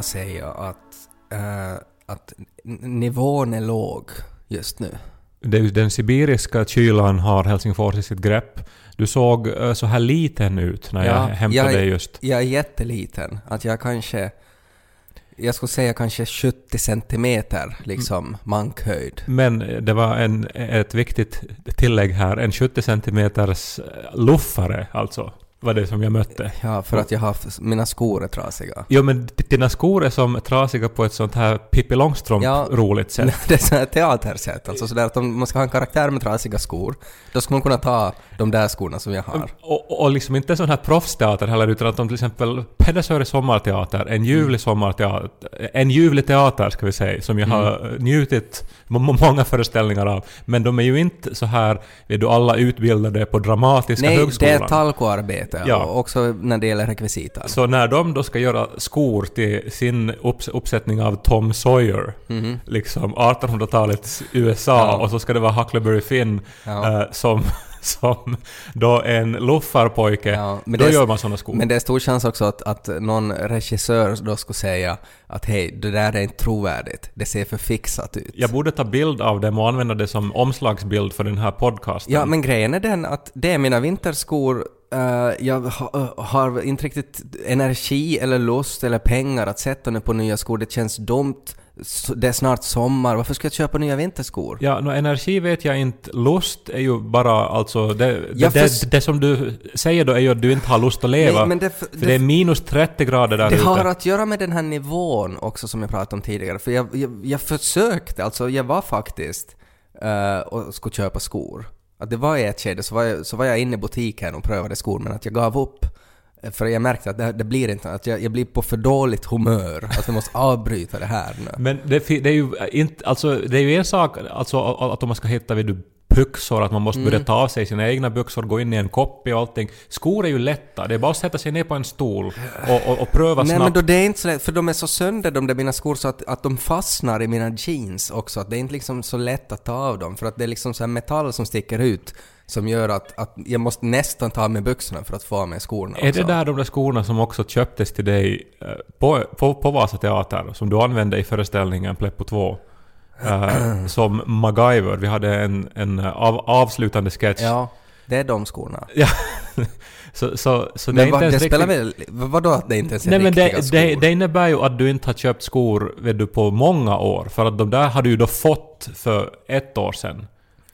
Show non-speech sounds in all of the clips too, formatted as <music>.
Jag säga att, eh, att nivån är låg just nu. Den sibiriska kylan har Helsingfors i sitt grepp. Du såg eh, så här liten ut när jag Ja, hämtade jag- dig just. Jag är jätteliten. Att jag kanske... Jag skulle säga kanske 70 centimeter liksom mankhöjd. Men det var en, ett viktigt tillägg här. En 70 centimeters luffare alltså. Var det som jag mötte. Ja, för att jag har haft... Mina skor är trasiga. Jo men dina skor är som trasiga på ett sånt här Pippi Långstrump Ja. sätt. <laughs> Det är så här teatersätt. Alltså sådär att om man ska ha en karaktär med trasiga skor, då ska man kunna ta de där skorna som jag har. Och, och liksom inte sån här proffsteater heller utan att de till exempel Pedersöre sommarteater, en ljuvlig sommarteater, en ljuvlig teater ska vi säga, som jag har njutit må- må- många föreställningar av. Men de är ju inte så här, vet du, alla utbildade på Dramatiska Nej, det högskolan. är talkoarbete. Ja. Och också när det gäller rekvisitan. Så när de då ska göra skor till sin upps uppsättning av Tom Sawyer, liksom 1800-talets USA, Ja. och så ska det vara Huckleberry Finn Ja. eh, som, som då en luffarpojke, Ja, då är- gör man såna skor. Men det är stor chans också att, att någon regissör då skulle säga att hej, det där är inte trovärdigt. Det ser för fixat ut. Jag borde ta bild av dem och använda det som omslagsbild för den här podcasten. Ja, men grejen är den att det är mina vinterskor. Eh, jag ha, har inte riktigt energi eller lust eller pengar att sätta nu på nya skor. Det känns dumt. Det är snart sommar. Varför ska jag köpa nya vinterskor? Ja, nå, energi vet jag inte. Lust är ju bara alltså... Det, det, det, det som du säger då är ju att du inte har lust att leva. Nej, men det, för det är minus 30 grader där det ute. har att göra med den här nivån också som jag pratade om tidigare. För jag, jag, jag försökte, alltså jag var faktiskt uh, och skulle köpa skor. Att det var i ett skede så var, jag, så var jag inne i butiken och prövade skor men att jag gav upp. Eh, för jag märkte att det, det blir inte, att jag, jag blir på för dåligt humör. Att jag måste avbryta det här nu. Men det, det är ju inte... Alltså, det är ju en sak alltså, att om man ska hitta vid du, byxor, att man måste Mm. börja ta av sig sina egna byxor, gå in i en koppi och allting. Skor är ju lätta. Det är bara att sätta sig ner på en stol och, och, och pröva Nej snabbt. men då det är inte så lätt, för de är så sönder de där mina skor så att, att de fastnar i mina jeans också. Att det är inte liksom så lätt att ta av dem för att det är liksom så här metall som sticker ut som gör att, att jag måste nästan ta av mig byxorna för att få av mig skorna Är också. det där de där skorna som också köptes till dig eh, på, på, på Vasa Teater, som du använde i föreställningen Pleppo 2? Eh, som MacGyver. Vi hade en, en av, avslutande sketch. Ja, det är de skorna. Ja. <laughs> så, så, så det Men inte vad, det ens spelar riktigt... väl... Vadå att det inte ens är Nej men det, skor? det, det innebär ju att du inte har köpt skor vet du, på många år. För att de där har du ju då fått för ett år sedan.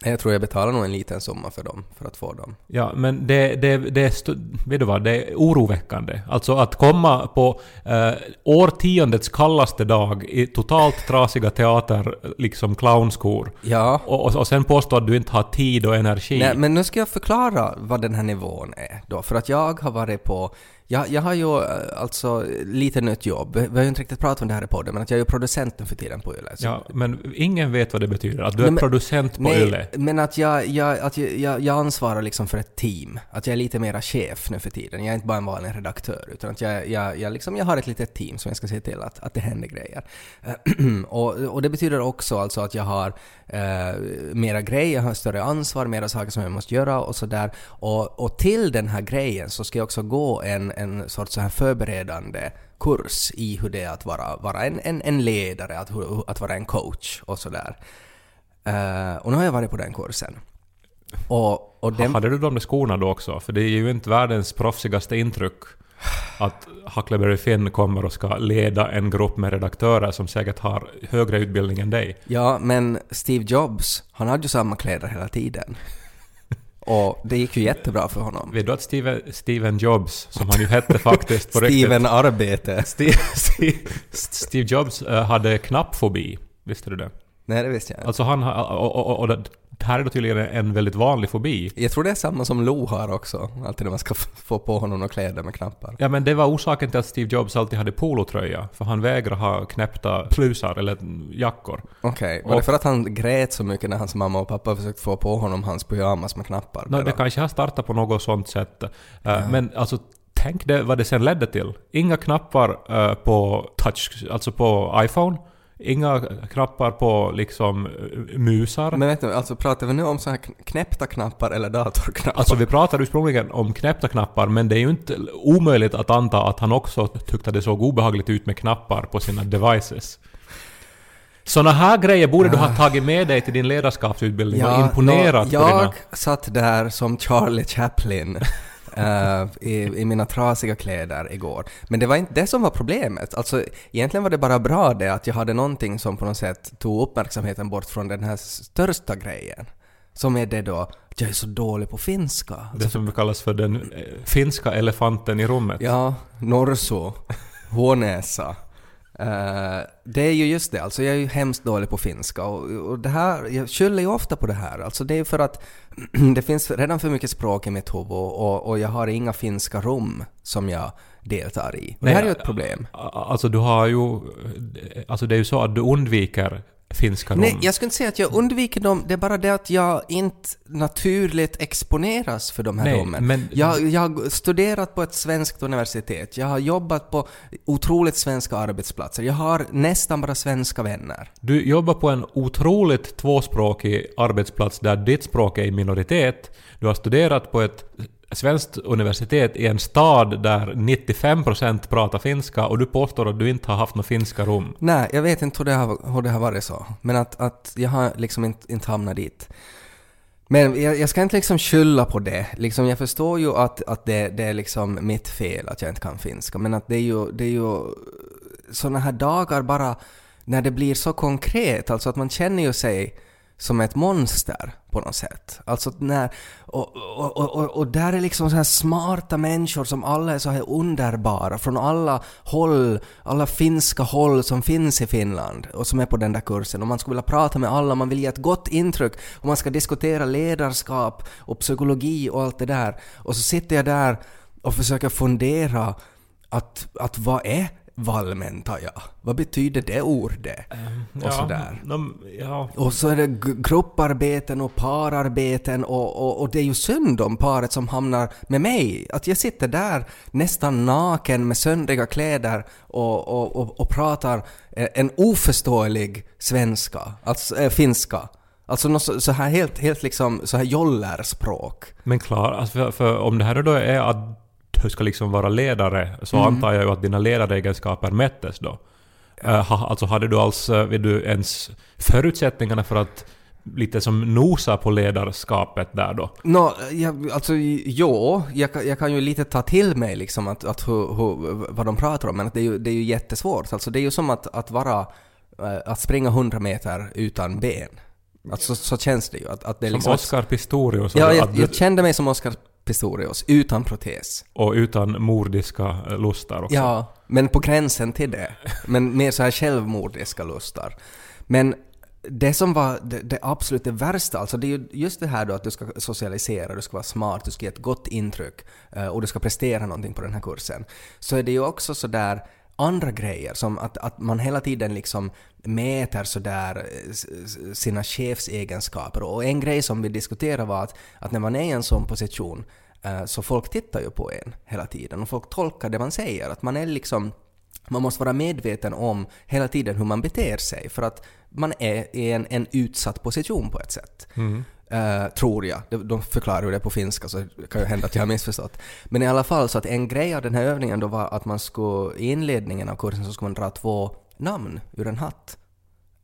Jag tror jag betalar nog en liten summa för dem, för att få dem. Ja, men det, det, det, är vet du vad, det är oroväckande. Alltså att komma på eh, årtiondets kallaste dag i totalt trasiga teater, liksom clownskor. Ja. Och, och, och sen påstå att du inte har tid och energi. Nej, men nu ska jag förklara vad den här nivån är då. För att jag har varit på... Jag, jag har ju eh, alltså lite nytt jobb. Vi har ju inte riktigt pratat om det här i podden, men att jag är ju producent nu för tiden på Yle. Så- Ja, men ingen vet vad det betyder. Att du Nej, är men- producent på Nej, Yle. men att jag, jag, att jag, jag, jag ansvarar liksom för ett team. Att jag är lite mera chef nu för tiden. Jag är inte bara en vanlig redaktör, utan att jag, jag, jag, liksom, jag har ett litet team som jag ska se till att, att det händer grejer. <clears throat> och, och det betyder också alltså att jag har eh, mera grejer, jag har större ansvar, mera saker som jag måste göra och sådär. Och, och till den här grejen så ska jag också gå en, en sorts så här förberedande kurs i hur det är att vara, vara en, en, en ledare, att, att vara en coach och sådär. Eh, och nu har jag varit på den kursen. Och, och den, Hade du de där skorna då också? För det är ju inte världens proffsigaste intryck att Huckleberry Finn kommer och ska leda en grupp med redaktörer som säkert har högre utbildning än dig. ja, men Steve Jobs, han hade ju samma kläder hela tiden. Och det gick ju jättebra för honom. Vet du att Steven, Steven Jobs, som han ju hette faktiskt på. Steven Arbete. Steve, Steve, Steve Jobs eh, hade knappfobi. Visste du det? Nej, det visste jag inte. Alltså han. Och, och, och, och det det här är då tydligen en väldigt vanlig fobi. Jag tror det är samma som Lo har också. Alltid när man ska få på honom några kläder med knappar. Ja men det var orsaken till att Steve Jobs alltid hade polotröja. För han vägrar ha knäppta plusar eller jackor. Okej, var det Och- för att han grät så mycket när hans mamma och pappa försökte få på honom hans pyjamas med knappar? No, det kanske har startat på något sånt sätt. Eh, Men alltså, tänk det, vad det sen ledde till. Inga knappar eh, på touch, alltså på iPhone. Inga knappar på liksom musar. Men vet du, alltså pratar vi nu om så här kn- knäppta knappar eller datorknappar? Alltså vi pratade ursprungligen om knäppta knappar men det är ju inte omöjligt att anta att han också tyckte det såg obehagligt ut med knappar på sina devices. Såna här grejer borde du ha tagit med dig till din ledarskapsutbildning och imponerat nå, på Jag dina... satt där som Charlie Chaplin eh, i, i mina trasiga kläder igår. Men det var inte det som var problemet. Alltså, egentligen var det bara bra det att jag hade någonting som på något sätt tog uppmärksamheten bort från den här största grejen. Som är det då att jag är så dålig på finska. Det som kallas för den eh, finska elefanten i rummet. Ja, Norso, Hånäsa. Eh, det är ju just det, alltså jag är ju hemskt dålig på finska och, och det här, jag skyller ju ofta på det här. Alltså det är för att <clears throat> det finns redan för mycket språk i mitt huvud och, och jag har inga finska rum som jag deltar i. Och det här är ju ett problem. Alltså du har ju... Alltså det är ju så att du undviker finska rum. Nej, jag skulle inte säga att jag undviker dem, det är bara det att jag inte naturligt exponeras för de här Nej, rummen. men- Jag, jag har studerat på ett svenskt universitet, jag har jobbat på otroligt svenska arbetsplatser, jag har nästan bara svenska vänner. Du jobbar på en otroligt tvåspråkig arbetsplats där ditt språk är i minoritet. Du har studerat på ett svenskt universitet i en stad där 95% pratar finska och du påstår att du inte har haft några finska rum. Nej, jag vet inte hur det har, hur det har varit så, men att, att jag har liksom inte, inte hamnat dit. Men jag, jag ska inte liksom skylla på det. Liksom, jag förstår ju att, att det, det är liksom mitt fel att jag inte kan finska, men att det är ju, det är ju såna här dagar bara när det blir så konkret, alltså att man känner ju sig som ett monster på något sätt. Alltså när, och, och, och, och, där är liksom så här smarta människor som alla är så här underbara från alla håll, alla finska håll som finns i Finland och som är på den där kursen. Och man skulle vilja prata med alla, man vill ge ett gott intryck och man ska diskutera ledarskap och psykologi och allt det där. Och så sitter jag där och försöker fundera att, att vad är Valmentaja? Vad betyder det ordet? Och sådär. De, ja. Och så är det grupparbeten och pararbeten och, och, och det är ju synd om paret som hamnar med mig. Att jag sitter där nästan naken med söndriga kläder och, och, och, och pratar eh, en oförståelig svenska, alltså äh, finska. Alltså något så, så här helt, helt liksom så här jollerspråk. Men klar, alltså för, för om det här då är att ska liksom vara ledare så Mm. antar jag ju att dina ledaregenskaper mättes då. Ha, alltså hade du alls, eh, vet du ens förutsättningarna för att lite som nosa på ledarskapet där då? Nå, jag, alltså jo, jag, kan- jag kan ju lite ta till mig liksom att, att hur, hur, vad de pratar om, men att det, är ju, det är ju jättesvårt. Alltså det är ju som att, att vara, eh, att springa 100 meter utan ben. Alltså så känns det ju. Att, att det är Som liksom Oscar Pistorius Ja, jag, du, jag kände mig som Oscar Pistorius, utan protes. och utan mordiska eh, lustar också. Ja, men på gränsen till det. Men mer så här självmordiska lustar. Men det som var det, det absolut det värsta, alltså det är ju just det här då att du ska socialisera, du ska vara smart, du ska ge ett gott intryck eh, och du ska prestera någonting på den här kursen. Så är det ju också sådär andra grejer som att, att man hela tiden liksom mäter sådär sina chefsegenskaper. Och en grej som vi diskuterade var att, att när man är i en sån position eh, så folk tittar ju på en hela tiden och folk tolkar det man säger. Att man är liksom man måste vara medveten om hela tiden hur man beter sig för att man är i en, en utsatt position på ett sätt. Mm. Uh, tror jag. De, de förklarar ju det på finska så det kan ju hända att jag har missförstått. Men i alla fall så att en grej av den här övningen då var att man skulle i inledningen av kursen så skulle man dra två namn ur en hatt.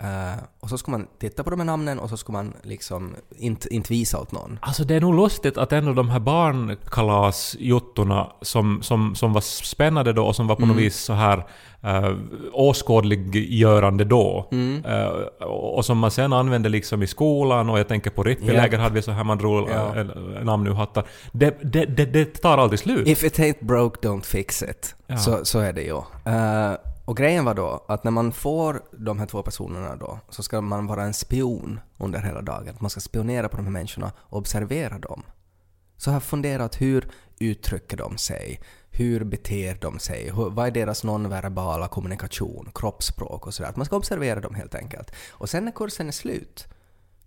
Eh, och så skulle man titta på de här namnen och så skulle man liksom inte, inte visa åt någon. Alltså det är nog lustigt att ändå de här barnkalasjuttorna som, som, som var spännande då och som var på något vis så här uh, åskådliggörande då. Eh, och och som man sen använde liksom i skolan och jag tänker på Rippeläger Ja. hade vi så här man drog Ja. namn ur hattar. Det, det, det, det tar aldrig slut. If it ain't broke, don't fix it. Ja. Så, så är det ju. Eh, och grejen var då att när man får de här två personerna då så ska man vara en spion under hela dagen. Man ska spionera på de här människorna och observera dem. Så jag har funderat hur uttrycker de sig? Hur beter de sig? Hur, vad är deras nonverbala kommunikation, kroppsspråk och sådär? Man ska observera dem helt enkelt. Och sen när kursen är slut,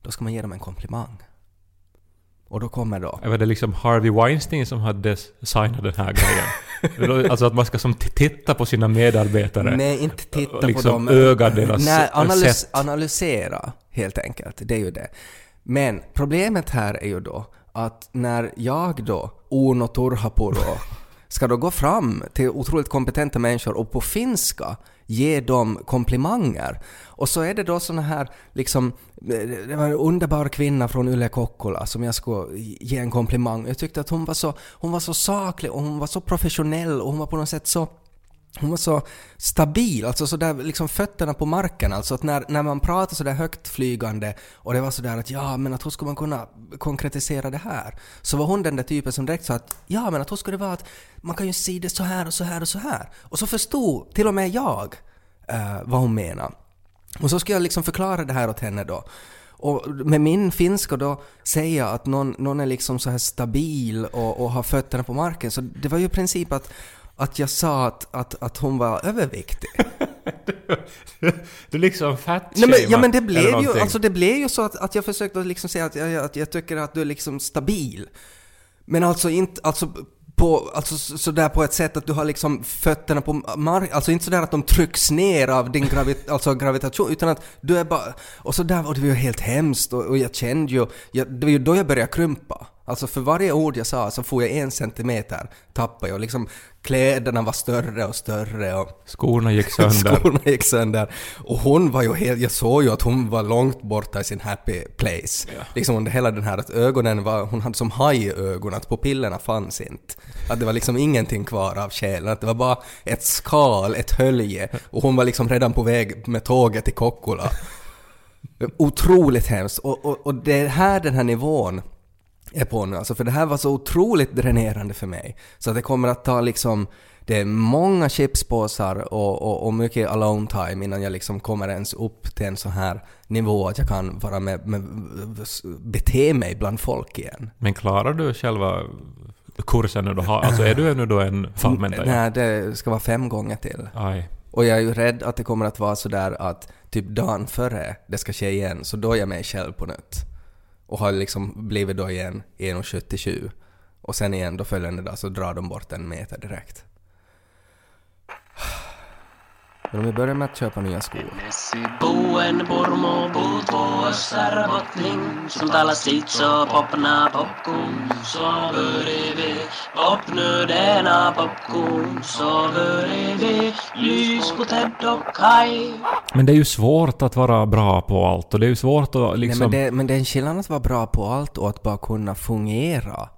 då ska man ge dem en komplimang. Och då kommer då... Var det liksom Harvey Weinstein som hade designat den här grejen? alltså att man ska som titta på sina medarbetare? Nej, inte titta och på liksom dem. öga deras Nej, analys, sätt. analysera helt enkelt. Det är ju det. Men problemet här är ju då att när jag då, Uno Turhapuro, ska då gå fram till otroligt kompetenta människor och på finska ge dem komplimanger. Och så är det då såna här liksom, eh, det var en underbar kvinna från Yle Kokkola som jag skulle ge en komplimang. Jag tyckte att hon var så, hon var så saklig och hon var så professionell och hon var på något sätt så hon var så stabil, alltså sådär liksom fötterna på marken. Alltså att när, när man pratar sådär högt flygande och det var sådär att ja men att hur skulle man kunna konkretisera det här? Så var hon den där typen som direkt sa att ja men att hur skulle det vara att man kan ju se det så här och så här och så här. Och så förstod till och med jag eh, vad hon menade. Och så skulle jag liksom förklara det här åt henne då. Och med min finska då säga att någon, någon är liksom så här stabil och, och har fötterna på marken. Så det var ju i princip att, att jag sa att, att, att hon var överviktig. <laughs> Du liksom fat Nej, men, ja men det blev ju, alltså det blev ju så att, att jag försökte liksom säga att jag, att jag tycker att du är liksom stabil. Men alltså inte, alltså på, alltså så- sådär på ett sätt att du har liksom fötterna på marken, alltså inte sådär att de trycks ner av din gravit, <laughs> alltså gravitation, utan att du är bara, och sådär, och det var ju helt hemskt och, och jag kände ju, jag, det var ju då jag började krympa. Alltså för varje ord jag sa så får jag en centimeter, tappade jag, liksom kläderna var större och större och Skorna gick <laughs> sönder. Skorna gick sönder. Och hon var ju helt, jag såg ju att hon var långt borta i sin happy place. Liksom under hela den här att ögonen var, hon hade som haj i ögonen, att pupillerna fanns inte. Att det var liksom ingenting kvar av själen, att det var bara ett skal, ett hölje. Och hon var liksom redan på väg med tåget till Kokkola. Otroligt hemskt. Och, och, och det är här den här nivån är på nu alltså, för det här var så otroligt dränerande för mig. Så att det kommer att ta liksom, det är många chipspåsar och, och, och mycket alone time innan jag liksom kommer ens upp till en så här nivå att jag kan vara med, med bete mig bland folk igen. Men klarar du själva kursen nu då? Har- Alltså är du nu då en fallmänta? Nej, det ska vara fem gånger till. Aj. Och jag är ju rädd att det kommer att vara sådär att typ dagen före det ska ske igen, så då är jag mig själv på nytt. Och har liksom blivit då igen 1,77. Och sen igen då följande dag så drar de bort en meter direkt. Men om vi börjar med att köpa nya skor. Men det är ju svårt att vara bra på allt och det är ju svårt att liksom... Nej, men, det, men det är en skillnad att vara bra på allt och att bara kunna fungera.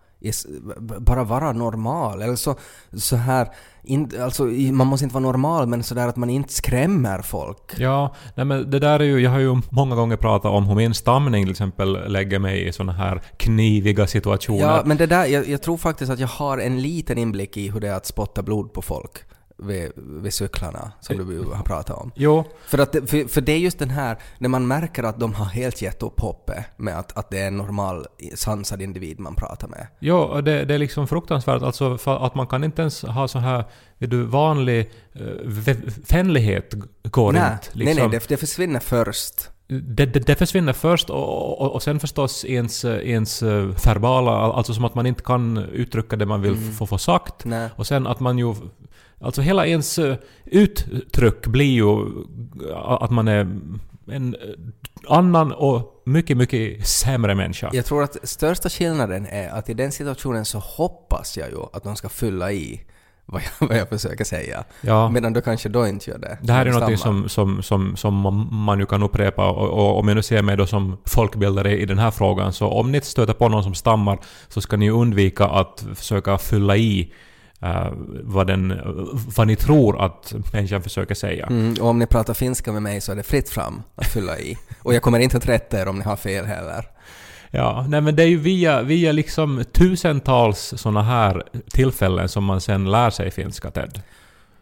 Bara vara normal. Eller så, så här, in, alltså, man måste inte vara normal men sådär att man inte skrämmer folk. Ja, nej men det där är ju, jag har ju många gånger pratat om hur min stamning till exempel lägger mig i såna här kniviga situationer. Ja, men det där, jag, jag tror faktiskt att jag har en liten inblick i hur det är att spotta blod på folk vid, vid cyklarna, som du har pratat om. Jo, För, att, det- för, för det är just den här, när man märker att de har helt gett upp hoppet med att, att det är en normal, sansad individ man pratar med. jo och det, det är liksom fruktansvärt alltså att man kan inte ens ha så här, du, vanlig uh, vänlighet går nej, inte. nej, Liksom. nej, det, det försvinner först. det, det, det försvinner först och, och, och sen förstås ens, ens eh, verbala, alltså som att man inte kan uttrycka det man vill Mm. få, få sagt. Nej. Och sen att man ju... Alltså hela ens eh, uttryck blir ju eh, att man är en eh, annan och mycket, mycket sämre människa. Jag tror att största skillnaden är att i den situationen så hoppas jag ju att de ska fylla i vad jag, vad jag försöker säga. Ja. Medan du kanske då inte gör det. Det här är något som, som, som, som man- man ju kan upprepa och, och om jag nu ser mig då som folkbildare i den här frågan så om ni stöter på någon som stammar så ska ni undvika att försöka fylla i eh, vad, den, vad ni tror att människan försöker säga. Mm, och om ni pratar finska med mig så är det fritt fram att fylla i. Och jag kommer inte att rätta er om ni har fel heller. Ja, nej men det är ju via, via liksom tusentals såna här tillfällen som man sen lär sig finska, Ted.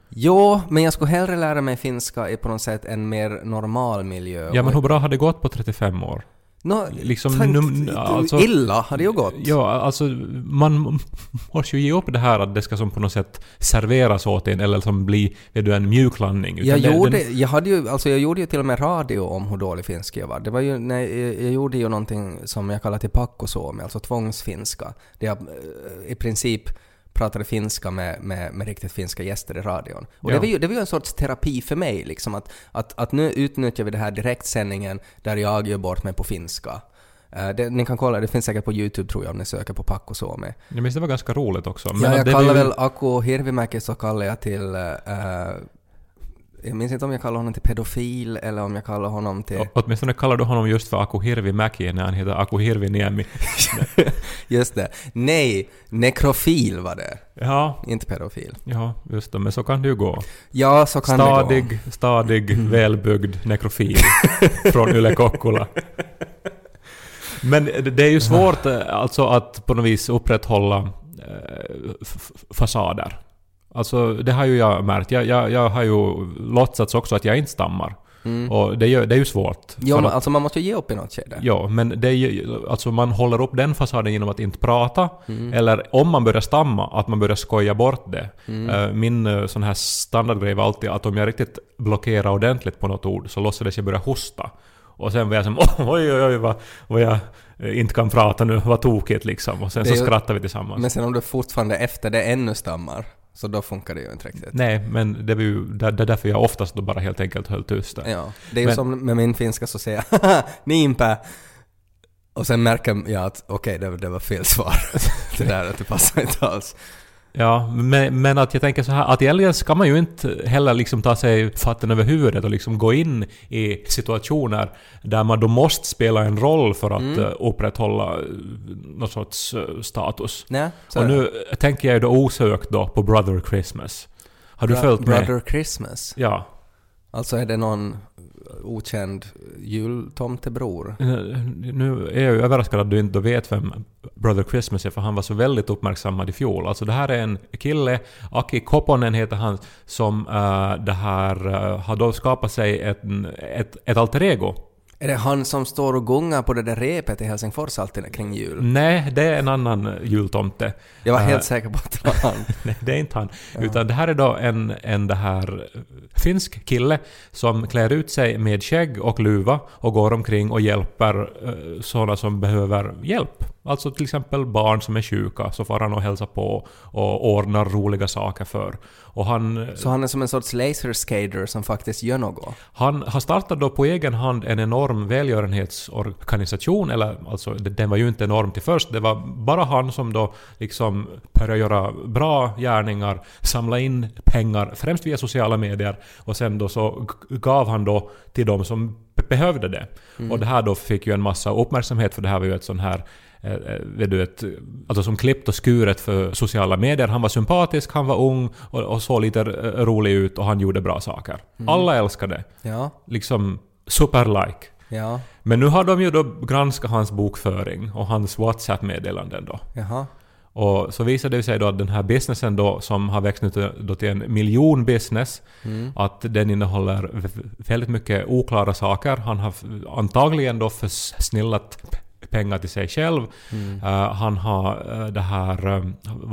Jo, men jag skulle hellre lära mig finska i på något sätt en mer normal miljö. Ja, men hur bra har det gått på 35 år? Nå, Liksom, num- alltså- illa hade ju gått. Ja, alltså man <laughs> måste ju ge upp det här att det ska som på något sätt serveras åt en eller som bli vet du, en mjuklandning. Jag, det, gjorde, den, jag, hade ju, alltså jag gjorde ju till och med radio om hur dålig finska jag var. Det var ju, jag, jag gjorde ju någonting som jag kallar till pakkosuomi, alltså tvångsfinska. Där jag eh, i princip pratade finska med, med, med riktigt finska gäster i radion. Och Ja. det, var ju, det var ju en sorts terapi för mig, liksom att, att, att nu utnyttjar vi det här direktsändningen där jag gör bort mig på finska. Eh, det, ni kan kolla, det finns säkert på YouTube tror jag om ni söker på pakkosuomi. jag minns det var ganska roligt också. Ja, att jag kallar ju- väl Aku Hirvimäki så kallar jag till... eh, jag minns inte om jag kallar honom till pedofil eller om jag kallar honom till... Å- Åtminstone kallar du honom just för Aku Hirvimäki när han heter Aku Hirviniemi. <laughs> Just det. Nej, nekrofil var det. Ja, Inte pedofil. ja, just det. Men så kan det ju gå. Ja, så kan det gå. Stadig, stadig, välbyggd nekrofil från Yle Kokkola. Men det är ju svårt eh, alltså att på något vis upprätthålla eh, fasader. Alltså det har ju jag märkt. Jag, jag, jag har ju låtsats också att jag inte stammar. Mm. Och det, gör, det är ju svårt. Ja, För men att- alltså man måste ju ge upp i något skede. Ja, men det är ju, alltså man håller upp den fasaden genom att inte prata, Mm. eller om man börjar stamma, att man börjar skoja bort det. Mm. Eh, Min eh, sån här standardgrej var alltid att om jag riktigt blockerar ordentligt på något ord så låtsades jag börja hosta. Och sen var jag som <laughs> oj oj oj vad, vad jag eh, inte kan prata nu, vad tokigt liksom. Och sen så är ju- skrattar vi tillsammans. Men sen om du fortfarande efter det ännu stammar, så då funkar det ju inte riktigt. Nej, men det var ju det, det är därför jag oftast då bara helt enkelt höll tyst. där. Ja, det är ju Men- som med min finska så säger jag <laughs> niinpä. Och sen märker jag att okej, det, det var fel svar. <laughs> det där att det passar inte alls. Ja, men, men att jag tänker så här att egentligen ska man ju inte heller liksom ta sig fatten över huvudet och liksom gå in i situationer där man då måste spela en roll för att Mm. eh, upprätthålla eh, någon sorts eh, status. Nej, Och nu tänker jag ju då osökt då på Brother Christmas. Har du Bro- följt med? Brother Christmas. Ja. Alltså är det någon okänd jultomtebror? Nu är jag ju överraskad att du inte vet vem Brother Christmas är, för han var så väldigt uppmärksammad i fjol. Alltså det här är en kille, Aki Koponen heter han, som uh, det här uh, har då skapat sig ett, ett, ett alter ego. Är det han som står och gungar på det där repet i Helsingfors alltid kring jul? Nej, det är en annan jultomte. Jag var Eh, helt säker på att det var han. <laughs> Nej, det är inte han. Utan det här är då en, en det här eh, finsk kille som klär ut sig med skägg och luva och går omkring och hjälper uh, sådana som behöver hjälp. Alltså till exempel barn som är sjuka, så får han och hälsa på och ordnar roliga saker för. Och han, Så han är som en sorts laser skater som faktiskt gör något? han har startat då på egen hand en enorm välgörenhetsorganisation, eller alltså den var ju inte enorm till först, det var bara han som då liksom började göra bra gärningar, samla in pengar, främst via sociala medier, och sen då så gav han då till de som be- behövde det. Och det här då fick ju en massa uppmärksamhet, för det här var ju ett sån här vet du, ett, alltså som klippt och skuret för sociala medier. Han var sympatisk, han var ung och, och såg lite eh, rolig ut och han gjorde bra saker. Alla älskade Ja, liksom super-like. ja, Men nu har de ju då granskat hans bokföring och hans WhatsApp-meddelanden då. jaha. Och så visade det sig då att den här businessen då som har växt nu till, en miljonbusiness, Mm. att den innehåller väldigt mycket oklara saker. Han har antagligen då försnillat pengar till sig själv. Mm. Eh, han har eh, det här eh,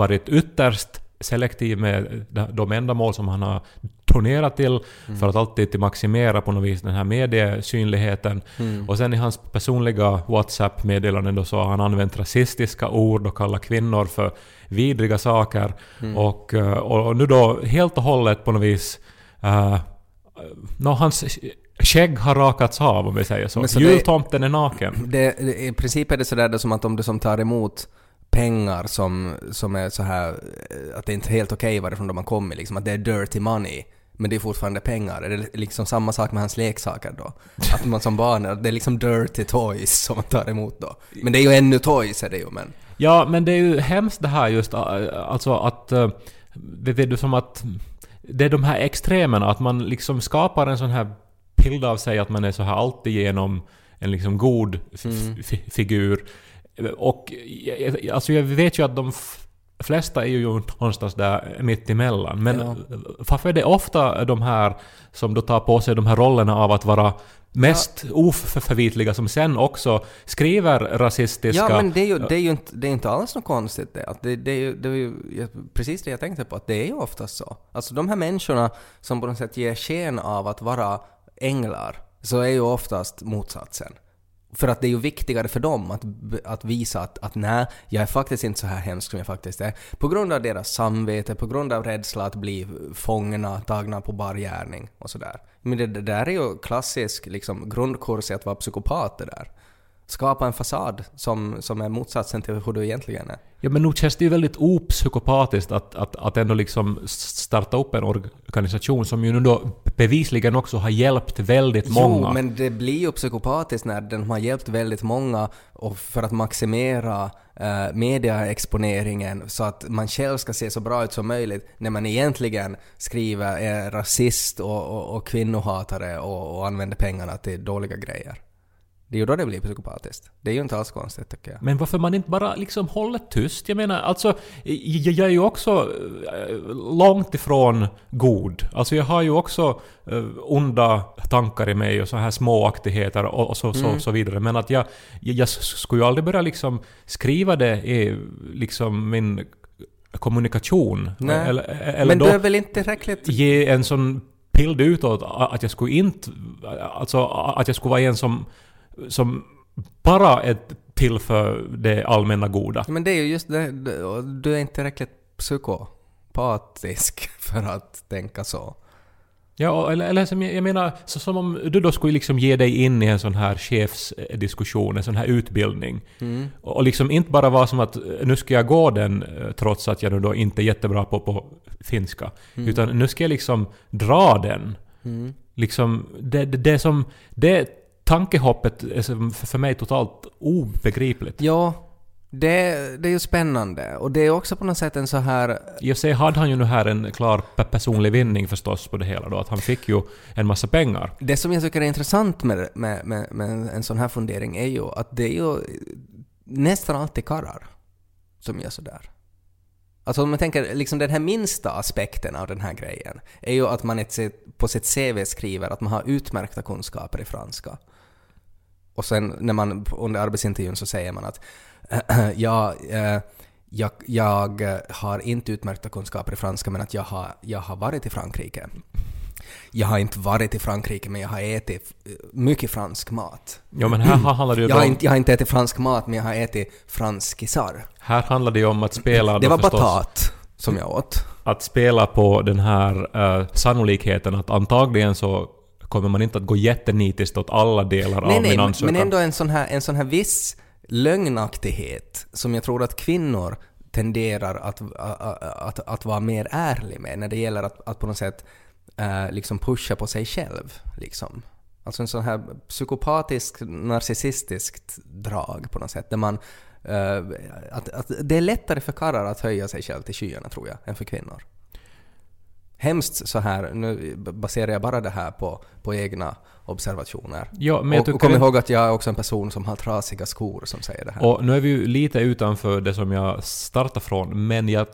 varit ytterst selektiv med de- ändamål som han har donerat till för att alltid till maximera på något vis den här mediesynligheten. Mm. Och sen i hans personliga WhatsApp-meddelanden då så har han använt rasistiska ord och kallat kvinnor för vidriga saker. Mm. Och, och, och nu då helt och hållet på något vis... Uh, no, hans skägg har rakats av om vi säger så. Så det- Jultomten är naken. Det, det, I princip är det sådär som att om du som tar emot pengar som, som är så här eh, att det är inte är helt okej varifrån de har kommit, liksom att det är dirty money. Men det är fortfarande pengar. Är det liksom samma sak med hans leksaker då? Att man som barn, det är liksom dirty toys som man tar emot då. Men det är ju ännu toys är det ju men. Ja, men det är ju hemskt det här just, äh, alltså att... Vet vet du som att... Det är de här extremerna, att man liksom skapar en sån här bild av sig att man är så här alltigenom en liksom god Mm. figur. Och jag- alltså jag vet ju att de flesta är ju någonstans där mitt emellan. Men Ja. varför är det ofta de här som då tar på sig de här rollerna av att vara mest oförvitliga som sen också skriver rasistiska... Ja, men det är ju, det är ju inte, det är inte alls något konstigt det. Att det, det, är ju, det är ju precis det jag tänkte på, att det är ju oftast så. Alltså de här människorna som på något sätt ger sken av att vara änglar, så är ju oftast motsatsen. För att det är ju viktigare för dem att, att visa att, att nej, jag är faktiskt inte så här hemsk som jag faktiskt är. På grund av deras samvete, på grund av rädsla att bli fångna, tagna på bar gärning och sådär. Men det, det där är ju klassisk liksom, grundkurs i att vara psykopat det där. Skapa en fasad som, som är motsatsen till hur du egentligen är. Ja men nog känns det ju väldigt opsykopatiskt att, att, att ändå liksom starta upp en organisation som ju nu då bevisligen också har hjälpt väldigt många. Jo, men det blir ju psykopatiskt när den har hjälpt väldigt många och för att maximera eh, mediaexponeringen så att man själv ska se så bra ut som möjligt när man egentligen skriver är rasist och, och, och kvinnohatare och, och använder pengarna till dåliga grejer. Det är ju då det blir psykopatiskt. Det är ju inte alls konstigt tycker jag. Men varför man inte bara liksom håller tyst? Jag menar, alltså, jag, jag är ju också eh, långt ifrån god. Alltså jag har ju också eh, onda tankar i mig och så här småaktigheter och, och så, så, så vidare. Men att jag, jag, jag skulle ju aldrig börja liksom skriva det i liksom min kommunikation. Nej. Eller, eller Men du är väl inte tillräckligt... ge en sån bild utåt att jag skulle inte... Alltså att jag skulle vara en som, som bara är till för det allmänna goda. Men det är ju just det, du är inte tillräckligt psykopatisk <laughs> för att tänka så. Ja, eller, eller som jag, jag menar, så som om du då skulle liksom ge dig in i en sån här chefsdiskussion, en sån här utbildning. Och, och liksom inte bara vara som att nu ska jag gå den eh, trots att jag nu då inte är jättebra på, på finska. Utan nu ska jag liksom dra den. Liksom, det, det, det som... Det tankehoppet är för mig totalt obegripligt. Ja, det, det är ju spännande. Och det är också på något sätt en så här... För sig hade han ju nu här en klar pe- personlig vinning förstås på det hela då, att han fick ju en massa pengar. Det som jag tycker är intressant med, med, med, med en sån här fundering är ju att det är ju nästan alltid karrar som gör sådär. Alltså om man tänker liksom den här minsta aspekten av den här grejen är ju att man ett, på sitt CV skriver att man har utmärkta kunskaper i franska. Och sen när man under arbetsintervjun så säger man att <clears throat> ja, eh, jag, jag har inte utmärkta kunskaper i franska men att jag har, jag har varit i Frankrike. Jag har inte varit i Frankrike men jag har ätit eh, mycket fransk mat. Ja men här handlar det ju Jag har, inte, jag har inte ätit fransk mat men jag har ätit franskisar. här handlar det ju om att spela Det var förstås, batat som jag åt. att spela på den här eh, sannolikheten att antagligen så kommer man inte att gå jättenitiskt åt alla delar Nej, av nej, min ansökan. men ändå en sån, här, en sån här viss lögnaktighet som jag tror att kvinnor tenderar att, att, att, att vara mer ärlig med när det gäller att, att på något sätt eh, liksom pusha på sig själv. Liksom. Alltså en sån här psykopatisk, narcissistiskt drag på något sätt. Där man, eh, att, att det är lättare för karlar att höja sig själv till skyarna tror jag, än för kvinnor. Hemskt så här, nu baserar jag bara det här på, på egna observationer. Ja, men jag och, och kom ihåg att jag är också en person som har trasiga skor som säger det här. Och nu är vi ju lite utanför det som jag startar från, men jag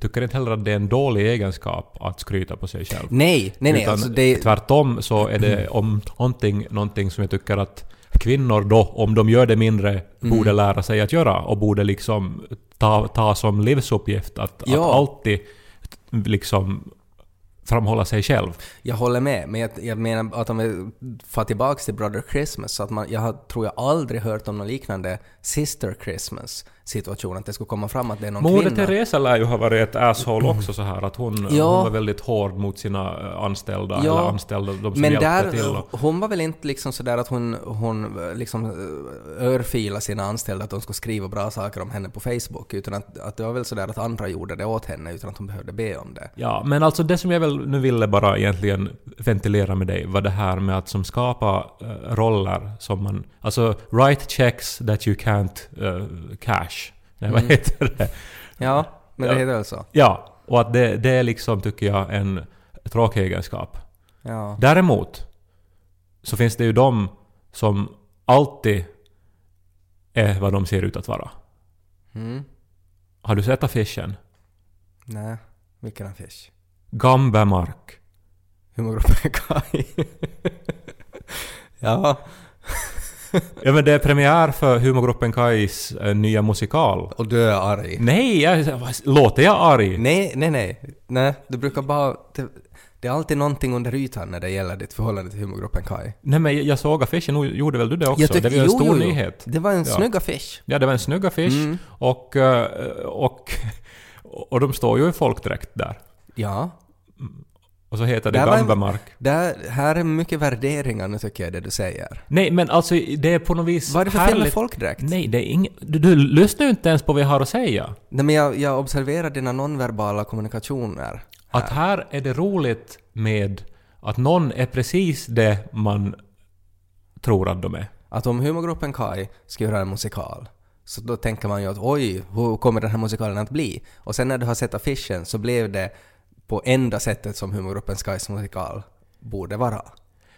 tycker inte heller att det är en dålig egenskap att skryta på sig själv. nej, nej, nej. Utan Alltså det, tvärtom så är det <clears throat> om någonting, någonting som jag tycker att kvinnor då, om de gör det mindre, Mm. borde lära sig att göra och borde liksom ta, ta som livsuppgift att, Ja. att alltid liksom framhålla sig själv. jag håller med, men jag, jag menar att om vi får tillbaka till Brother Christmas, så att man, jag har, tror jag aldrig hört om något liknande Sister Christmas situation, att det skulle komma fram att det är någon Moder kvinna. Teresa lär ju ha varit ett asshole också så här att hon, Ja. hon var väldigt hård mot sina eh, anställda, Ja. eller anställda, de som Men hjälpte där, till. Och, hon var väl inte liksom sådär att hon, hon liksom eh, örfilade sina anställda att de skulle skriva bra saker om henne på Facebook, utan att, att det var väl sådär att andra gjorde det åt henne utan att hon behövde be om det. Ja, men alltså det som jag väl nu ville bara egentligen ventilera med dig var det här med att som skapa eh, roller som man... Alltså write checks that you can't eh, cash. Nej, vad heter det? Ja, men det heter väl så. Ja, och att det, det är liksom, tycker jag, en tråkig egenskap. Ja. Däremot så finns det ju de som alltid är vad de ser ut att vara. Mm. Har du sett affischen? Nej, vilken affisch? Gambermark. Humorgruppen Kai. <laughs> ja, <laughs> Ja men det är premiär för humorgruppen Kais eh, nya musikal. och du är arg. Nej, jag, låter jag arg? Nej, nej, nej. Nej, du brukar bara... Det, det är alltid någonting under ytan när det gäller ditt förhållande till humorgruppen Kai. Nej men jag såg affischen, och gjorde väl du det också? tyck- det var en jo, stor jo, jo. nyhet. Det var en Ja. snygg affisch. Ja, det var en snygg affisch Mm. och, eh, och, <laughs> och de står ju i folkdräkt där. Ja. Och så heter det Där Gambermark. Det här är mycket värderingar nu tycker jag det du säger. Nej men alltså det är på något vis Vad är det för fel med härligt- folkdräkt? Nej, det är inget... Du, du lyssnar ju inte ens på vad jag har att säga. Nej men jag, jag observerar dina nonverbala kommunikationer. Att här är det roligt med att någon är precis det man tror att de är. Att om humorgruppen Kai ska göra en musikal så då tänker man ju att oj, hur kommer den här musikalen att bli? Och sen när du har sett affischen så blev det på enda sättet som humorgruppen Kais musikal borde vara.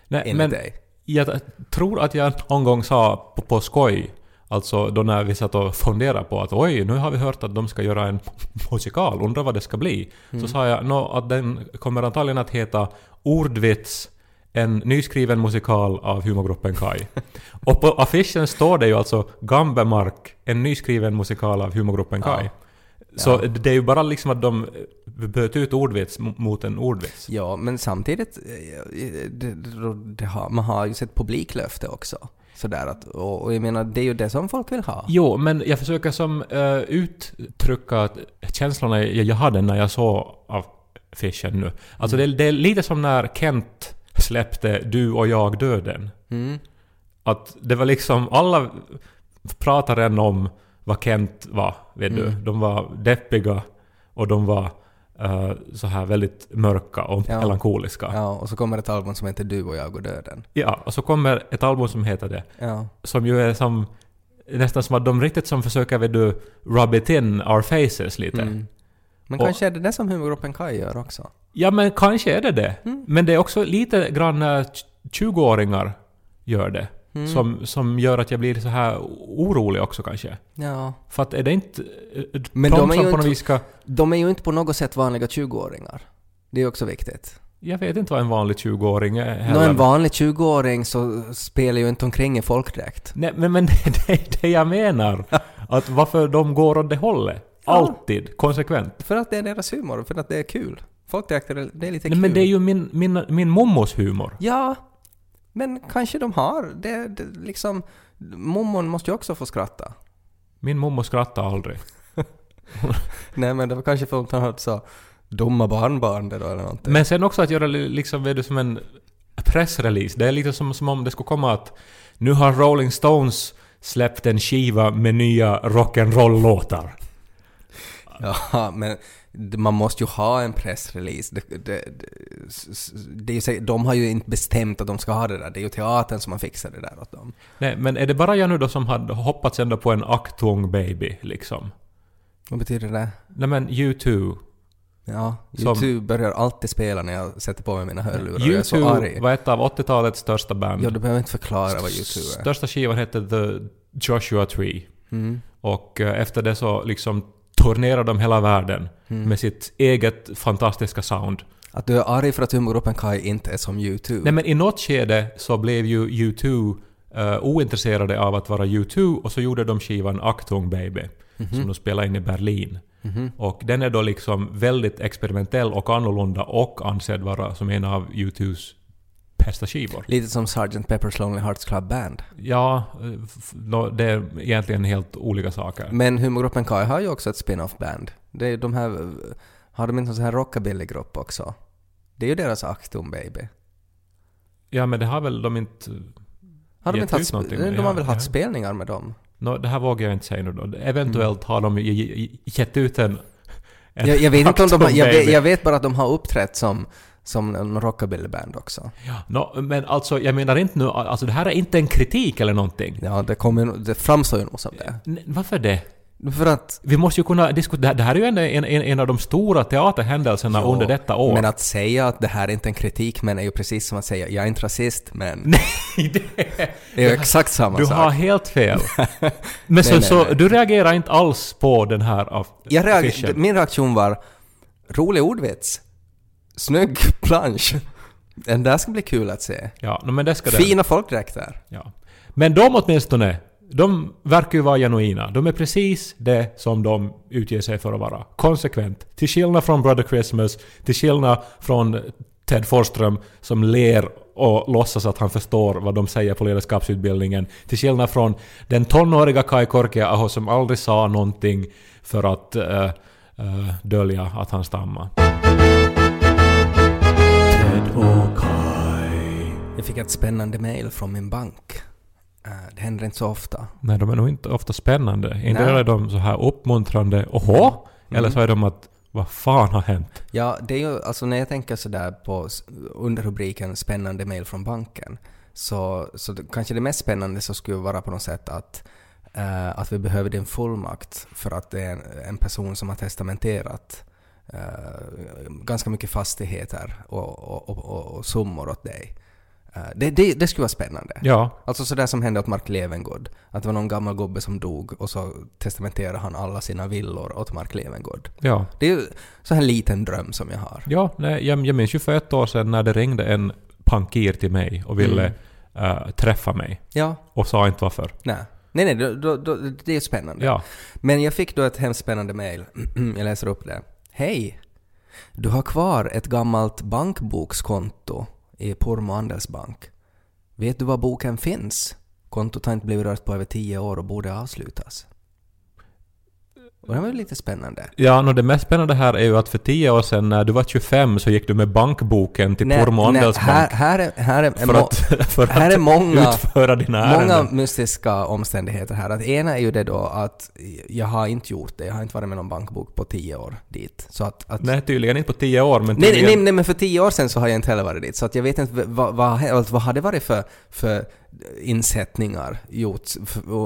Nej, Enligt men dig. jag tror att jag någon gång sa på, på skoj, alltså då när vi satt och funderade på att oj, nu har vi hört att de ska göra en <laughs> musikal, undrar vad det ska bli. Så sa jag no, att den kommer antagligen att heta Ordvits, en nyskriven musikal av humorgruppen Kai. <laughs> och på affischen står det ju alltså Gambermark, en nyskriven musikal av humorgruppen Kai. Ja. Så Ja. det är ju bara liksom att de böt ut ordvits mot en ordvits. Ja, men samtidigt, eh, det, det, det har, man har ju sett publiklöfte också. Sådär att, och, jag menar, det är ju det som folk vill ha. Jo, men jag försöker som uh, uttrycka känslorna jag, jag hade när jag såg affischen nu. Alltså det, det är lite som när Kent släppte Du och jag döden. Mm. Att det var liksom, alla pratar än om vad Kent var, vet du. Mm. De var deppiga och de var eh, så här väldigt mörka och Ja. melankoliska. Ja. Ja, och så kommer ett album som heter Du och jag och döden. och så kommer ett album som heter det. Ja. Som ju är som... Nästan som att de riktigt som försöker, vet du, rub it in our faces lite. Mm. Men Och- kanske är det det som humorgruppen Kai gör också. Ja, men kanske är det det. Mm. Men det är också lite grann när 20-åringar gör det. Mm. Som, som gör att jag blir så här orolig också kanske. Ja. För att är det inte... eh, Men de de är som ju på något inte- vis ska... De är ju inte på något sätt vanliga 20-åringar. Det är också viktigt. Jag vet inte vad en vanlig 20-åring är Nå, heller. en vanlig 20-åring så spelar ju inte omkring i folkdräkt. Nej, men, men <laughs> det är det jag menar. <laughs> Att varför de går åt det hållet. Ja. Alltid. Konsekvent. För att det är deras humor, för att det är kul. Folkdräkter, det är lite Nej, kul. men det är ju min, min, min mommos humor. Ja, men kanske de har. Det, det liksom... Mommon måste ju också få skratta. Min mommo skrattar aldrig. <laughs> Nej men det var kanske för att han hade så dumma barnbarn det då eller någonting. Men sen också att göra li- liksom, vet du, som en pressrelease. Det är lite som, som om det skulle komma att nu har Rolling Stones släppt en skiva med nya rock'n'roll-låtar. Ja, men man måste ju ha en pressrelease. Det, det, det, det de har ju inte bestämt att de ska ha det där. Det är ju teatern som har fixat det där åt dem. Nej, men är det bara jag nu då som hade hoppats ändå på en Aktung Baby, liksom? Vad betyder det? Nej men U2. Ja, Som- YouTube börjar alltid spela när jag sätter på mig mina hörlurar och jag är så U2 arg. var ett av 80-talets största band. Ja, du behöver inte förklara vad YouTube är. Största skivan hette The Joshua Tree. Mm. Och eh, efter det så liksom turnerade de hela världen Mm. med sitt eget fantastiska sound. Att du är arg för att humorgruppen Kai inte är som YouTube. Nej men i något skede så blev ju U2 eh, ointresserade av att vara U2 och så gjorde de skivan Aktung Baby som de spelade in i Berlin. Mhm. Och den är då liksom väldigt experimentell och annorlunda och ansedd vara som en av U2s skivor. Lite som Sgt. Pepper's Lonely Hearts Club Band. Ja, det är egentligen helt olika saker. Men humorgruppen Kai har ju också ett spin-off band. Det är de här... Har de inte en sån här rockabilly-grupp också? Det är ju deras Actum Baby. Ja men det har väl de inte... Har de inte haft... De har ja, väl haft ja. spelningar med dem? Nå, det här vågar jag inte säga nu då. Eventuellt Mm. har de ge- ge- gett ut en... en Jag, jag vet inte om de har, jag, vet, jag vet bara att de har uppträtt som, som en rockabilly-band också. Nå, men alltså jag menar inte nu... Alltså det här är inte en kritik eller någonting. Ja, det, kommer, det framstår ju nog som det. N- varför det? För att... Vi måste ju kunna diskutera... Det här är ju en, en, en av de stora teaterhändelserna Ja, under detta år. Men att säga att det här är inte en kritik men är ju precis som att säga jag är inte rasist men... <laughs> Nej, det, Det är ju exakt samma du sak. har helt fel. <laughs> Men så, Nej, så nej. du reagerar inte alls på den här av Jag reager, affischen? min reaktion var Rolig ordvits. Snygg plansch. Den där ska bli kul att se. Ja, men det ska det. Fina folkdräkter. Ja. Men de åtminstone, de verkar ju vara genuina. De är precis det som de utger sig för att vara. Konsekvent. Till skillnad från Brother Christmas, till skillnad från Ted Forsström som ler och låtsas att han förstår vad de säger på ledarskapsutbildningen. Till skillnad från den tonåriga Kai Korkeaho som aldrig sa någonting för att uh, uh, dölja att han stammar. Jag fick ett spännande mail från min bank. Eh, Det händer inte så ofta. Nej, de är nog inte ofta spännande. Inte är de så här uppmuntrande ”Åhå?” eller så är de att ”Vad fan har hänt?” Ja, det är ju alltså när jag tänker sådär på underrubriken ”Spännande mail från banken” så, så kanske det mest spännande så skulle vara på något sätt att, eh, att vi behöver din fullmakt för att det är en, en person som har testamenterat eh, ganska mycket fastigheter och, och, och, och summor åt dig. Eh, det, det, det skulle vara spännande. Ja, Alltså sådär som hände åt Mark Levengood. Att det var någon gammal gubbe som dog och så testamenterade han alla sina villor åt Mark Levengood. ja. Det är ju så här en liten dröm som jag har. Ja, nej, jag, jag minns ju för ett år sedan när det ringde en pankir till mig och ville eh, träffa mig Ja, och sa inte varför. nej. Nej, nej, då, då, då, det är spännande. Ja, Men jag fick då ett hemskt spännande mail. <clears throat> jag läser upp det. Hej! Du har kvar ett gammalt bankbokskonto i Pormo Andelsbank. Vet du var boken finns? Kontot har inte blivit rört på över tio år och borde avslutas. Och det var ju lite spännande. ja no, det mest spännande här är ju att för tio år sedan när du var 25 så gick du med bankboken till nej, Andelsbank här, här är, här är, för att, <laughs> för här är att många- utföra dina Många ärenden. mystiska omständigheter här. Att ena är ju det då att jag har inte gjort det. Jag har inte varit med någon bankbok på tio år dit. Så att, att Nej, tydligen inte på tio år, men Nej, nej, tydligen... nej, nej, men för tio år sedan så har jag inte heller varit dit. Så att jag vet inte vad, vad, vad, har det varit för, för insättningar gjorts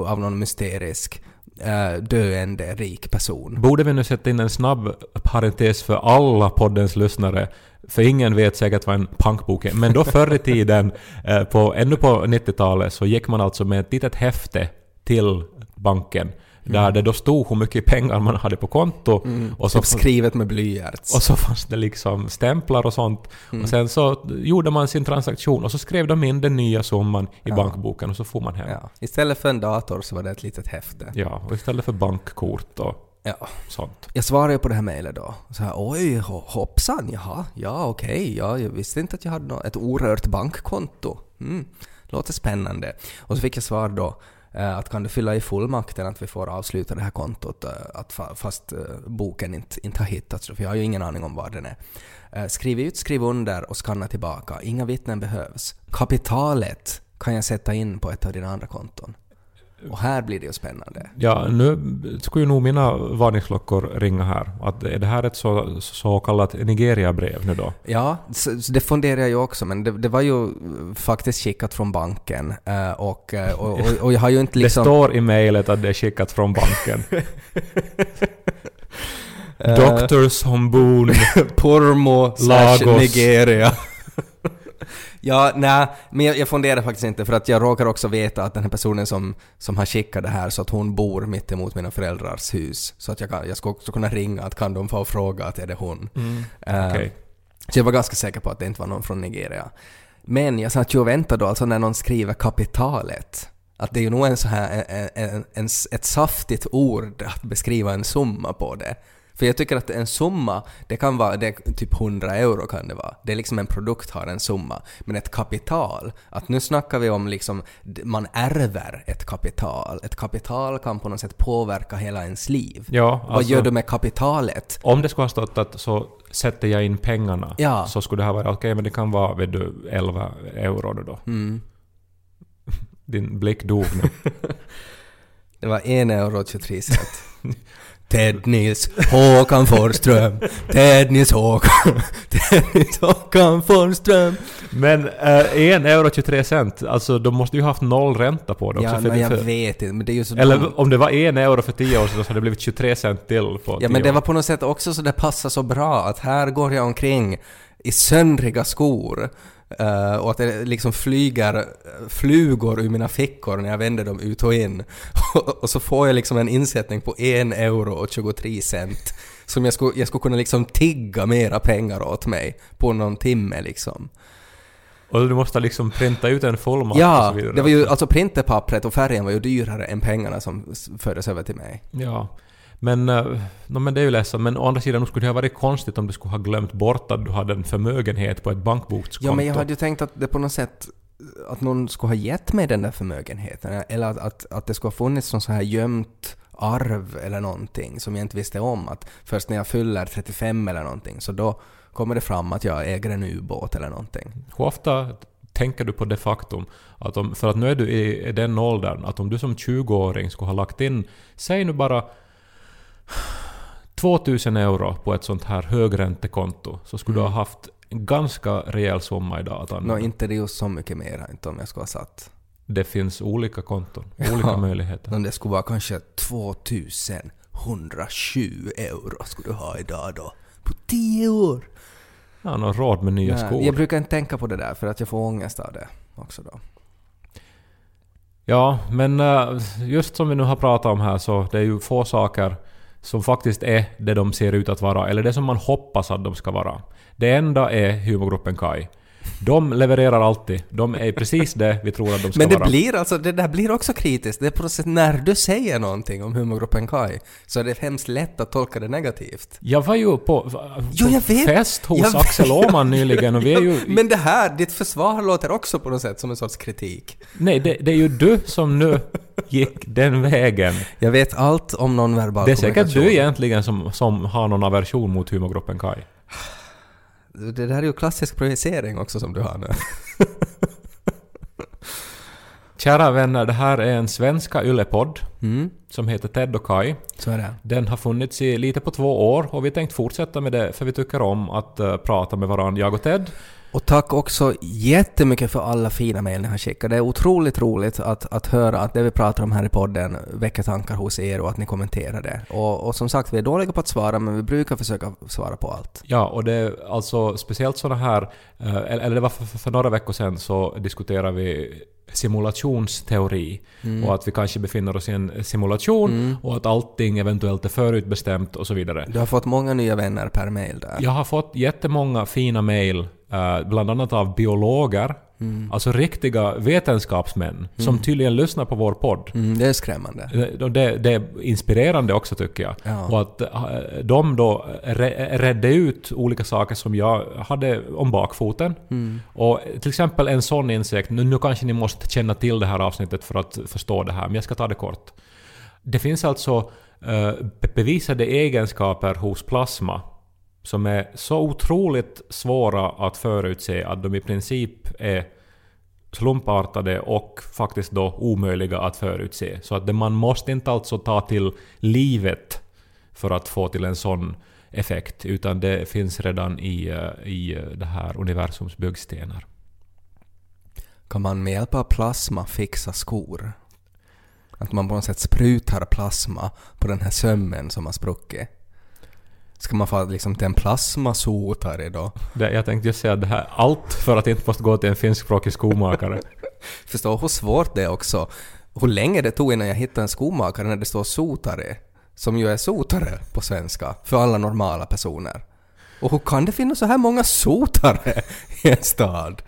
av någon mysterisk eh, döende rik person. Borde vi nu sätta in en snabb parentes för alla poddens lyssnare? För ingen vet säkert vad en punkbok är. Men då <laughs> förr i tiden, eh, på, ännu på 90-talet, så gick man alltså med ett litet häfte till banken. Där det då stod hur mycket pengar man hade på konto. Och, så, Typ skrivet med blyerts. och så fanns det liksom stämplar och sånt. Och sen så gjorde man sin transaktion och så skrev de in den nya summan i bankboken och så får man hem. Ja. Ja. Istället för en dator så var det ett litet häfte. och istället för bankkort och Ja. sånt. Jag svarade ju på det här mejlet då. Så här, oj, ho- hoppsan, jaha, ja okej, ja, jag visste inte att jag hade ett orört bankkonto. Mm, låter spännande. Och så fick jag svar då Eh, att kan du fylla i fullmakten att vi får avsluta det här kontot eh, att fast eh, boken inte, inte har hittats, för jag har ju ingen aning om var den är. Skriv ut, skriv under och skanna tillbaka. Inga vittnen behövs. Kapitalet kan jag sätta in på ett av dina andra konton. Och här blir det ju spännande. Ja, nu skulle ju nog mina varningsklockor ringa här. Att är det här ett så, så kallat Nigeria-brev nu då? Ja, så, så det funderar jag ju också, men det, det var ju faktiskt skickat från banken eh, och, eh, och, och, och jag har ju inte <laughs> liksom... Det står i mejlet att det är skickat från banken. <laughs> Eh, Dr. Sombun. <laughs> Pormo Lagos. Nigeria. <laughs> ja, nej, men jag, jag funderar faktiskt inte för att jag råkar också veta att den här personen som, som har skickat det här så att hon bor mitt emot mina föräldrars hus. Så att jag, kan, jag ska också kunna ringa att kan de få fråga att är det hon? Eh, Okej. Så jag var ganska säker på att det inte var någon från Nigeria. Men jag satt ju och väntade då, alltså när någon skriver kapitalet, att det är ju nog en så här, en, en, en, ett saftigt ord att beskriva en summa på det. För jag tycker att en summa, det kan vara, det typ 100 euro kan det vara. Det är liksom en produkt har en summa. Men ett kapital, att nu snackar vi om liksom, man ärver ett kapital. Ett kapital kan på något sätt påverka hela ens liv. Ja, Vad alltså- gör du med kapitalet? Om det skulle ha stått att så sätter jag in pengarna Ja. så skulle det ha varit okej men det kan vara vet du, 11 euro då. då. Mm. <laughs> Din blick dog nu. <laughs> Det var en euro och 23 cent. <laughs> Ted Nils Håkan Forsström. Ted Nils Håkan. <laughs> Ted Nils Håkan Forsström. Men eh, en euro 23 cent, alltså de måste ju haft noll ränta på det också. Ja, för, men jag för, vet inte. Men det är ju så dumt. eller om det var en euro för 10 år sedan så hade det blivit 23 cent till på Ja, 10 men det år. var på något sätt också så det passar så bra att här går jag omkring i söndriga skor Eh, och att det liksom flyger eh, flugor ur mina fickor när jag vänder dem ut och in. <laughs> och så får jag liksom en insättning på en euro och 23 cent som jag skulle, jag skulle kunna liksom tigga mera pengar åt mig på någon timme liksom. Och du måste liksom printa ut en fullmakt och Ja, så vidare. det var ju alltså printerpappret och färgen var ju dyrare än pengarna som fördes över till mig. Ja. Men, eh, no, men det är ju ledsamt. Men å andra sidan skulle det ha varit konstigt om du skulle ha glömt bort att du hade en förmögenhet på ett bankbokskonto. Ja, men jag hade ju tänkt att det på något sätt att någon skulle ha gett mig den där förmögenheten eller att, att, att det skulle ha funnits någon så här gömt arv eller någonting som jag inte visste om att först när jag fyller 35 eller någonting så då kommer det fram att jag äger en ubåt eller någonting. Hur ofta tänker du på det faktum att om, för att nu är du i i den åldern, att om du som 20-åring skulle ha lagt in, säg nu bara 2000 euro på ett sånt här högräntekonto, så skulle du ha haft en ganska rejäl summa idag att använda. inte det just så mycket mer inte om jag skulle ha satt. Det finns olika konton, <laughs> olika Ja. möjligheter. Men det skulle vara kanske 2107 euro skulle du ha idag då. På 10 år. Ja, någon råd med nya Nej, skor. jag brukar inte tänka på det där för att jag får ångest av det också då. Ja, men eh, just som vi nu har pratat om här så det är ju få saker som faktiskt är det de ser ut att vara, eller det som man hoppas att de ska vara. Det enda är humorgruppen Kai. De levererar alltid. De är precis det vi tror att de ska Men det vara. blir alltså, det där blir också kritiskt. Det är på något sätt när du säger någonting om humorgruppen Kai så är det hemskt lätt att tolka det negativt. Jag var ju på, på Jo, jag vet. fest hos Jag Axel vet. Åhman nyligen och vi är ju... <laughs> Men det här, ditt försvar låter också på något sätt som en sorts kritik. Nej, det, det är ju du som nu gick den vägen. Jag vet allt om nonverbal Det är säkert kommunikation. du egentligen som, som har någon aversion mot humorgruppen Kai. Det där är ju klassisk projicering också som du har nu. <laughs> Kära vänner, det här är en svenska yllepodd Mm, som heter Ted och Kai. så är det. Den har funnits i lite på två år och vi tänkt fortsätta med det för vi tycker om att eh, prata med varandra, jag och Ted. Och tack också jättemycket för alla fina mejl ni har skickat. Det är otroligt roligt att, att höra att det vi pratar om här i podden väcker tankar hos er och att ni kommenterar det. Och, och som sagt, vi är dåliga på att svara men vi brukar försöka svara på allt. Ja, och det är alltså speciellt sådana här, eh, eller det var för, för- några veckor sedan så diskuterade vi simulationsteori och att vi kanske befinner oss i en simulation och att allting eventuellt är förutbestämt och så vidare. Du har fått många nya vänner per mejl där. Jag har fått jättemånga fina mejl, eh, bland annat av biologer, alltså riktiga vetenskapsmän, som tydligen lyssnar på vår podd. Mm, det är skrämmande. Det, det, det är inspirerande också tycker jag. Ja. Och att eh, de då re- redde ut olika saker som jag hade om bakfoten. Mm. Och till exempel en sån insikt, nu, nu kanske ni måste känna till det här avsnittet för att förstå det här, men jag ska ta det kort. Det finns alltså eh, be- bevisade egenskaper hos plasma som är så otroligt svåra att förutse att de i princip är slumpartade och faktiskt då omöjliga att förutse. Så att man måste inte alltså ta till livet för att få till en sån effekt, utan det finns redan i, eh, i eh, det här universums byggstenar. Kan man med hjälp av plasma fixa skor? Att man på något sätt sprutar plasma på den här sömmen som har spruckit. Ska man få liksom till en plasmasotare då? Det, jag tänkte just säga det här, allt för att inte måste gå till en finskspråkig skomakare. <laughs> Förstå hur svårt det är också. Hur länge det tog innan jag hittade en skomakare när det står sotare, som ju är sotare på svenska, för alla normala personer. Och hur kan det finnas så här många sotare <laughs> i en stad?